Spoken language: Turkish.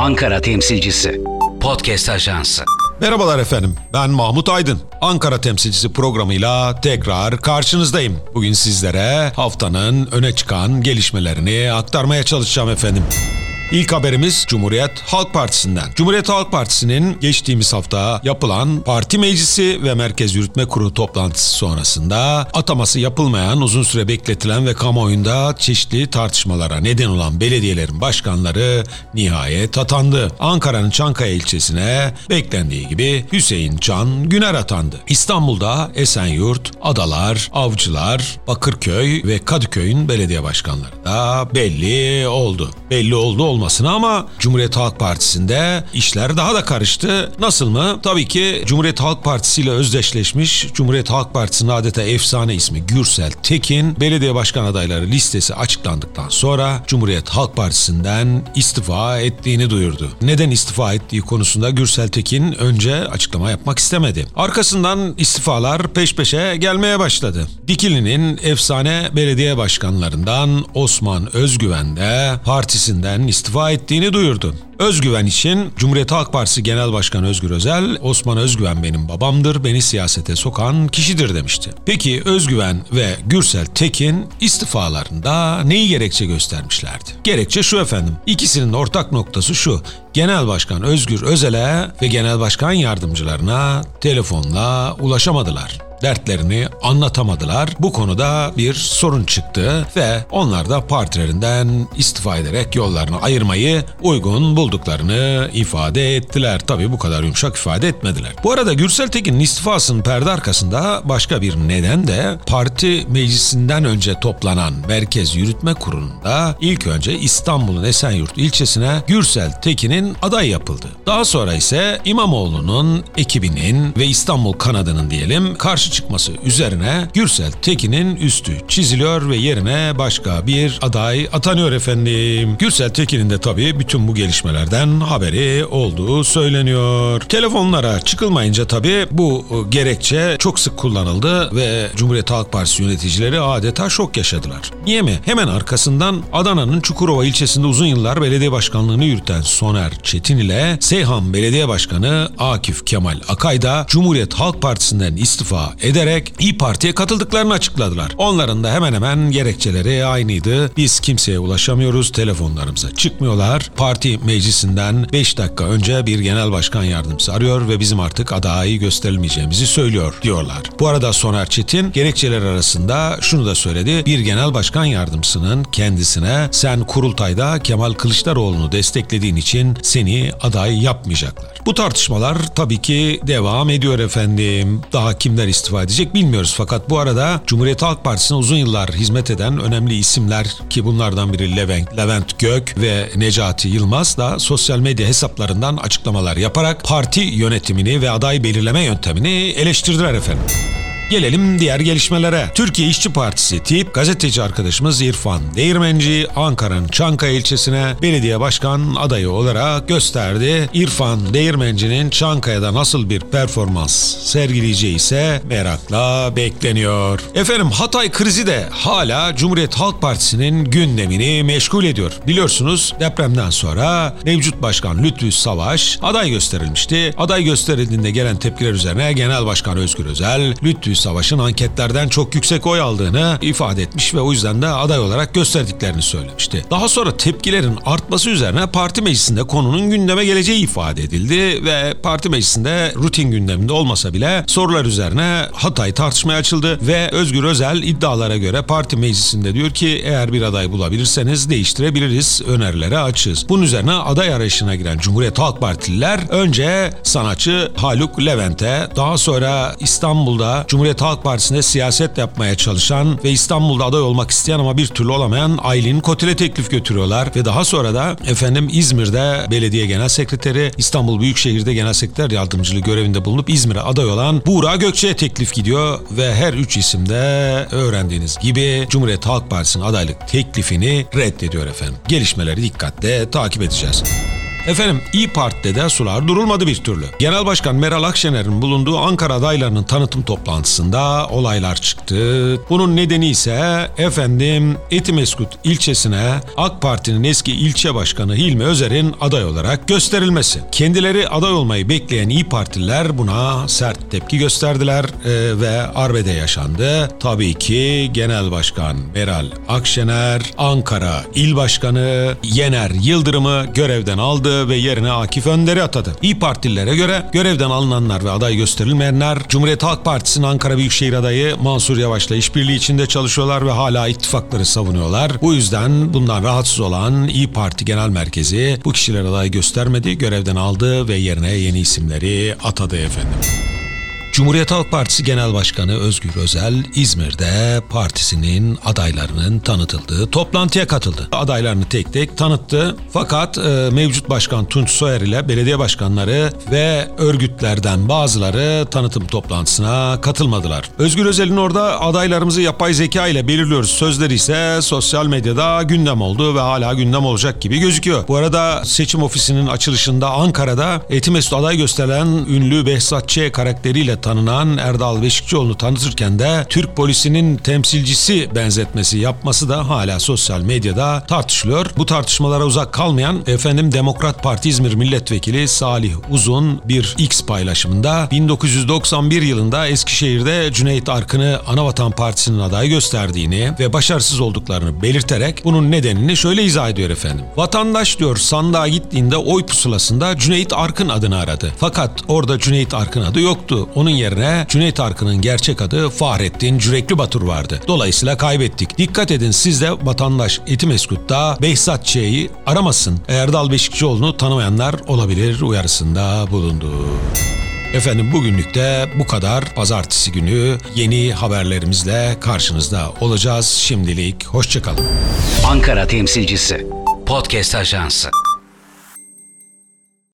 Ankara temsilcisi. Podcast Ajansı. Merhabalar efendim. Ben Mahmut Aydın. Ankara temsilcisi programıyla tekrar karşınızdayım. Bugün sizlere haftanın öne çıkan gelişmelerini aktarmaya çalışacağım efendim. İlk haberimiz Cumhuriyet Halk Partisi'nden. Cumhuriyet Halk Partisi'nin geçtiğimiz hafta yapılan parti meclisi ve merkez yürütme kurulu toplantısı sonrasında ataması yapılmayan, uzun süre bekletilen ve kamuoyunda çeşitli tartışmalara neden olan belediyelerin başkanları nihayet atandı. Ankara'nın Çankaya ilçesine beklendiği gibi Hüseyin Can Güner atandı. İstanbul'da Esenyurt, Adalar, Avcılar, Bakırköy ve Kadıköy'ün belediye başkanları da belli oldu. Belli oldu olmadı olmasına ama Cumhuriyet Halk Partisi'nde işler daha da karıştı. Nasıl mı? Tabii ki Cumhuriyet Halk Partisi ile özdeşleşmiş Cumhuriyet Halk Partisi'nin adeta efsane ismi Gürsel Tekin belediye başkan adayları listesi açıklandıktan sonra Cumhuriyet Halk Partisi'nden istifa ettiğini duyurdu. Neden istifa ettiği konusunda Gürsel Tekin önce açıklama yapmak istemedi. Arkasından istifalar peş peşe gelmeye başladı. Dikili'nin efsane belediye başkanlarından Osman Özgüven de partisinden istifa istifa ettiğini duyurdu. Özgüven için Cumhuriyet Halk Partisi Genel Başkanı Özgür Özel, Osman Özgüven benim babamdır, beni siyasete sokan kişidir demişti. Peki Özgüven ve Gürsel Tekin istifalarında neyi gerekçe göstermişlerdi? Gerekçe şu efendim, ikisinin ortak noktası şu, Genel Başkan Özgür Özel'e ve Genel Başkan yardımcılarına telefonla ulaşamadılar dertlerini anlatamadılar. Bu konuda bir sorun çıktı ve onlar da partilerinden istifa ederek yollarını ayırmayı uygun bulduklarını ifade ettiler. Tabi bu kadar yumuşak ifade etmediler. Bu arada Gürsel Tekin'in istifasının perde arkasında başka bir neden de parti meclisinden önce toplanan Merkez Yürütme Kurulu'nda ilk önce İstanbul'un Esenyurt ilçesine Gürsel Tekin'in aday yapıldı. Daha sonra ise İmamoğlu'nun ekibinin ve İstanbul kanadının diyelim karşı çıkması üzerine Gürsel Tekin'in üstü çiziliyor ve yerine başka bir aday atanıyor efendim. Gürsel Tekin'in de tabii bütün bu gelişmelerden haberi olduğu söyleniyor. Telefonlara çıkılmayınca tabii bu gerekçe çok sık kullanıldı ve Cumhuriyet Halk Partisi yöneticileri adeta şok yaşadılar. Niye mi? Hemen arkasından Adana'nın Çukurova ilçesinde uzun yıllar belediye başkanlığını yürüten Soner Çetin ile Seyhan Belediye Başkanı Akif Kemal Akay da Cumhuriyet Halk Partisi'nden istifa ederek İyi Parti'ye katıldıklarını açıkladılar. Onların da hemen hemen gerekçeleri aynıydı. Biz kimseye ulaşamıyoruz, telefonlarımıza çıkmıyorlar. Parti meclisinden 5 dakika önce bir genel başkan yardımcısı arıyor ve bizim artık adayı gösterilmeyeceğimizi söylüyor diyorlar. Bu arada Soner Çetin gerekçeler arasında şunu da söyledi. Bir genel başkan yardımcısının kendisine sen kurultayda Kemal Kılıçdaroğlu'nu desteklediğin için seni aday yapmayacaklar. Bu tartışmalar tabii ki devam ediyor efendim. Daha kimler istifa edecek bilmiyoruz fakat bu arada Cumhuriyet Halk Partisi'ne uzun yıllar hizmet eden önemli isimler ki bunlardan biri Levent, Levent Gök ve Necati Yılmaz da sosyal medya hesaplarından açıklamalar yaparak parti yönetimini ve aday belirleme yöntemini eleştirdiler efendim. Gelelim diğer gelişmelere. Türkiye İşçi Partisi tip gazeteci arkadaşımız İrfan Değirmenci Ankara'nın Çankaya ilçesine belediye başkan adayı olarak gösterdi. İrfan Değirmenci'nin Çankaya'da nasıl bir performans sergileyeceği ise merakla bekleniyor. Efendim Hatay krizi de hala Cumhuriyet Halk Partisi'nin gündemini meşgul ediyor. Biliyorsunuz depremden sonra mevcut başkan Lütfü Savaş aday gösterilmişti. Aday gösterildiğinde gelen tepkiler üzerine Genel Başkan Özgür Özel Lütfü Savaş'ın anketlerden çok yüksek oy aldığını ifade etmiş ve o yüzden de aday olarak gösterdiklerini söylemişti. Daha sonra tepkilerin artması üzerine parti meclisinde konunun gündeme geleceği ifade edildi ve parti meclisinde rutin gündeminde olmasa bile sorular üzerine Hatay tartışmaya açıldı ve Özgür Özel iddialara göre parti meclisinde diyor ki eğer bir aday bulabilirseniz değiştirebiliriz, önerilere açız. Bunun üzerine aday arayışına giren Cumhuriyet Halk Partililer önce sanatçı Haluk Levent'e daha sonra İstanbul'da Cumhuriyet Cumhuriyet Halk Partisi'nde siyaset yapmaya çalışan ve İstanbul'da aday olmak isteyen ama bir türlü olamayan Aylin Kotil'e teklif götürüyorlar ve daha sonra da efendim İzmir'de belediye genel sekreteri, İstanbul Büyükşehir'de genel sekreter yardımcılığı görevinde bulunup İzmir'e aday olan Buğra Gökçe'ye teklif gidiyor ve her üç isim de öğrendiğiniz gibi Cumhuriyet Halk Partisi'nin adaylık teklifini reddediyor efendim. Gelişmeleri dikkatle takip edeceğiz. Efendim İyi Parti'de de sular durulmadı bir türlü. Genel Başkan Meral Akşener'in bulunduğu Ankara adaylarının tanıtım toplantısında olaylar çıktı. Bunun nedeni ise efendim Etimeskut ilçesine AK Parti'nin eski ilçe başkanı Hilmi Özer'in aday olarak gösterilmesi. Kendileri aday olmayı bekleyen İyi Partililer buna sert tepki gösterdiler e, ve arbede yaşandı. Tabii ki Genel Başkan Meral Akşener, Ankara İl Başkanı Yener Yıldırım'ı görevden aldı ve yerine Akif Önder'i atadı. İyi Partililere göre görevden alınanlar ve aday gösterilmeyenler Cumhuriyet Halk Partisi'nin Ankara Büyükşehir adayı Mansur Yavaş'la işbirliği içinde çalışıyorlar ve hala ittifakları savunuyorlar. Bu yüzden bundan rahatsız olan İyi Parti Genel Merkezi bu kişiler aday göstermedi, görevden aldı ve yerine yeni isimleri atadı efendim. Cumhuriyet Halk Partisi Genel Başkanı Özgür Özel İzmir'de partisinin adaylarının tanıtıldığı toplantıya katıldı. Adaylarını tek tek tanıttı. Fakat e, mevcut başkan Tunç Soyer ile belediye başkanları ve örgütlerden bazıları tanıtım toplantısına katılmadılar. Özgür Özel'in orada adaylarımızı yapay zeka ile belirliyoruz sözleri ise sosyal medyada gündem oldu ve hala gündem olacak gibi gözüküyor. Bu arada seçim ofisinin açılışında Ankara'da Etimesut aday gösterilen ünlü Behzat Ç. karakteriyle tanınan Erdal Beşikçioğlu'nu tanıtırken de Türk polisinin temsilcisi benzetmesi yapması da hala sosyal medyada tartışılıyor. Bu tartışmalara uzak kalmayan efendim Demokrat Parti İzmir Milletvekili Salih Uzun bir X paylaşımında 1991 yılında Eskişehir'de Cüneyt Arkın'ı Anavatan Partisi'nin adayı gösterdiğini ve başarısız olduklarını belirterek bunun nedenini şöyle izah ediyor efendim. Vatandaş diyor sandığa gittiğinde oy pusulasında Cüneyt Arkın adını aradı. Fakat orada Cüneyt Arkın adı yoktu. Onun yerine Cüneyt Arkın'ın gerçek adı Fahrettin Cürekli Batur vardı. Dolayısıyla kaybettik. Dikkat edin siz de vatandaş Etimeskut'ta Behzat Ç'yi aramasın. Erdal Beşikçioğlu'nu tanımayanlar olabilir uyarısında bulundu. Efendim bugünlük de bu kadar. Pazartesi günü yeni haberlerimizle karşınızda olacağız. Şimdilik hoşçakalın. Ankara temsilcisi. Podcast Ajansı.